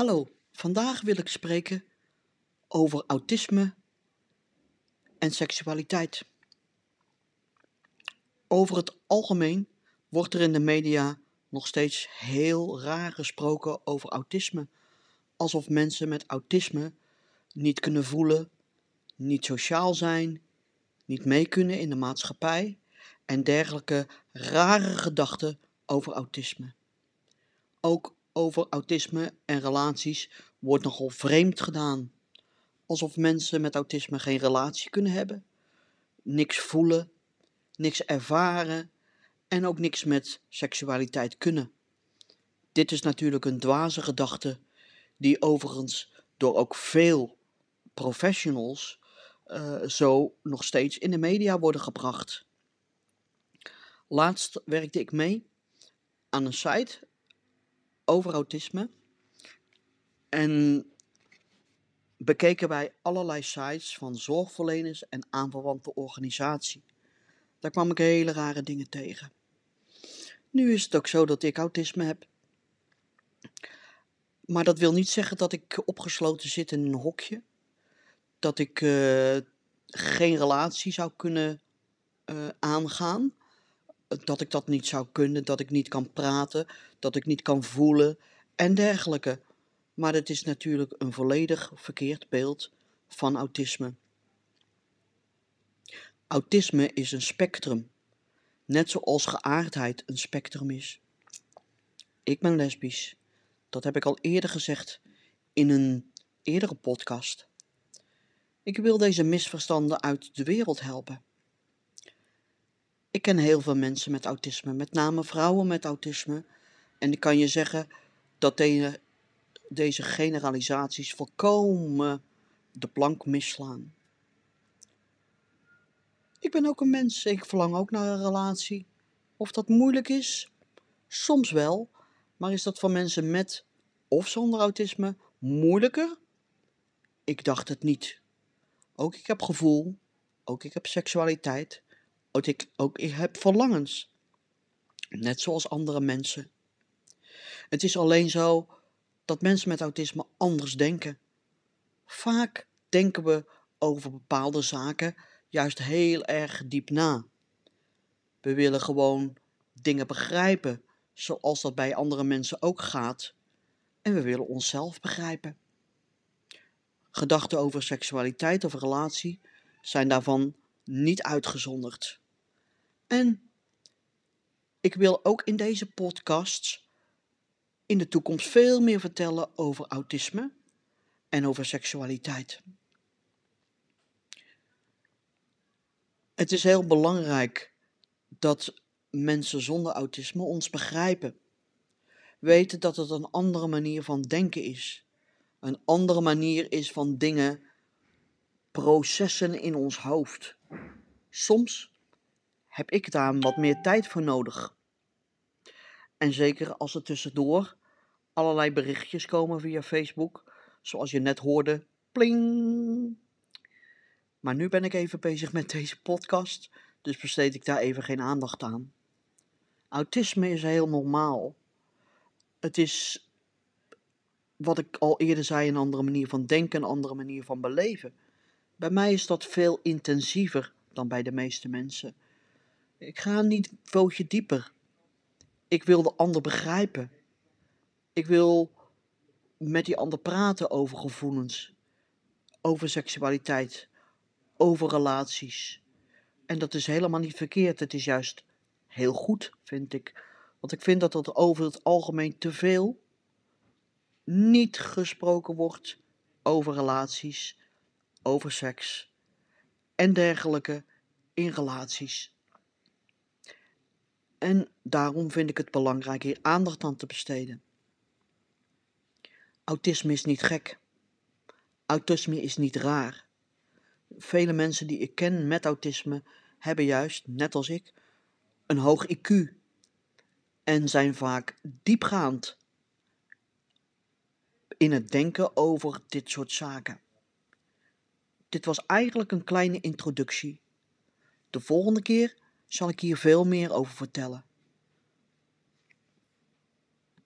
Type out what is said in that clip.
Hallo, vandaag wil ik spreken over autisme en seksualiteit. Over het algemeen wordt er in de media nog steeds heel raar gesproken over autisme, alsof mensen met autisme niet kunnen voelen, niet sociaal zijn, niet mee kunnen in de maatschappij en dergelijke rare gedachten over autisme. Ook over autisme en relaties wordt nogal vreemd gedaan. Alsof mensen met autisme geen relatie kunnen hebben, niks voelen, niks ervaren en ook niks met seksualiteit kunnen. Dit is natuurlijk een dwaze gedachte, die overigens door ook veel professionals uh, zo nog steeds in de media worden gebracht. Laatst werkte ik mee aan een site over autisme. En bekeken wij allerlei sites van zorgverleners en aanverwante organisaties. Daar kwam ik hele rare dingen tegen. Nu is het ook zo dat ik autisme heb. Maar dat wil niet zeggen dat ik opgesloten zit in een hokje. Dat ik uh, geen relatie zou kunnen uh, aangaan dat ik dat niet zou kunnen, dat ik niet kan praten, dat ik niet kan voelen en dergelijke. Maar het is natuurlijk een volledig verkeerd beeld van autisme. Autisme is een spectrum, net zoals geaardheid een spectrum is. Ik ben lesbisch. Dat heb ik al eerder gezegd in een eerdere podcast. Ik wil deze misverstanden uit de wereld helpen. Ik ken heel veel mensen met autisme, met name vrouwen met autisme. En ik kan je zeggen dat deze, generalisaties volkomen de plank misslaan. Ik ben ook een mens, ik verlang ook naar een relatie. Of dat moeilijk is? Soms wel, maar is dat voor mensen met of zonder autisme moeilijker? Ik dacht het niet. Ook ik heb gevoel, ook ik heb seksualiteit ook ik, ook heb verlangens. Net zoals andere mensen. Het is alleen zo dat mensen met autisme anders denken. Vaak denken we over bepaalde zaken juist heel erg diep na. We willen gewoon dingen begrijpen, zoals dat bij andere mensen ook gaat. En we willen onszelf begrijpen. Gedachten over seksualiteit of relatie zijn daarvan niet uitgezonderd. En ik wil ook in deze podcast in de toekomst veel meer vertellen over autisme en over seksualiteit. Het is heel belangrijk dat mensen zonder autisme ons begrijpen. Weten dat het een andere manier van denken is. Een andere manier is van dingen, processen in ons hoofd. Soms heb ik daar wat meer tijd voor nodig. En zeker als er tussendoor allerlei berichtjes komen via Facebook, zoals je net hoorde, pling. Maar nu ben ik even bezig met deze podcast, dus besteed ik daar even geen aandacht aan. Autisme is heel normaal. Het is, wat ik al eerder zei, een andere manier van denken, een andere manier van beleven. Bij mij is dat veel intensiever dan bij de meeste mensen. Ik ga niet een dieper. Ik wil de ander begrijpen. Ik wil met die ander praten over gevoelens, over seksualiteit, over relaties. En dat is helemaal niet verkeerd. Het is juist heel goed, vind ik. Want ik vind dat er over het algemeen te veel niet gesproken wordt over relaties, over seks en dergelijke in relaties. En daarom vind ik het belangrijk hier aandacht aan te besteden. Autisme is niet gek. Autisme is niet raar. Vele mensen die ik ken met autisme hebben juist, net als ik, een hoog IQ en zijn vaak diepgaand in het denken over dit soort zaken. Dit was eigenlijk een kleine introductie. De volgende keer zal ik hier veel meer over vertellen.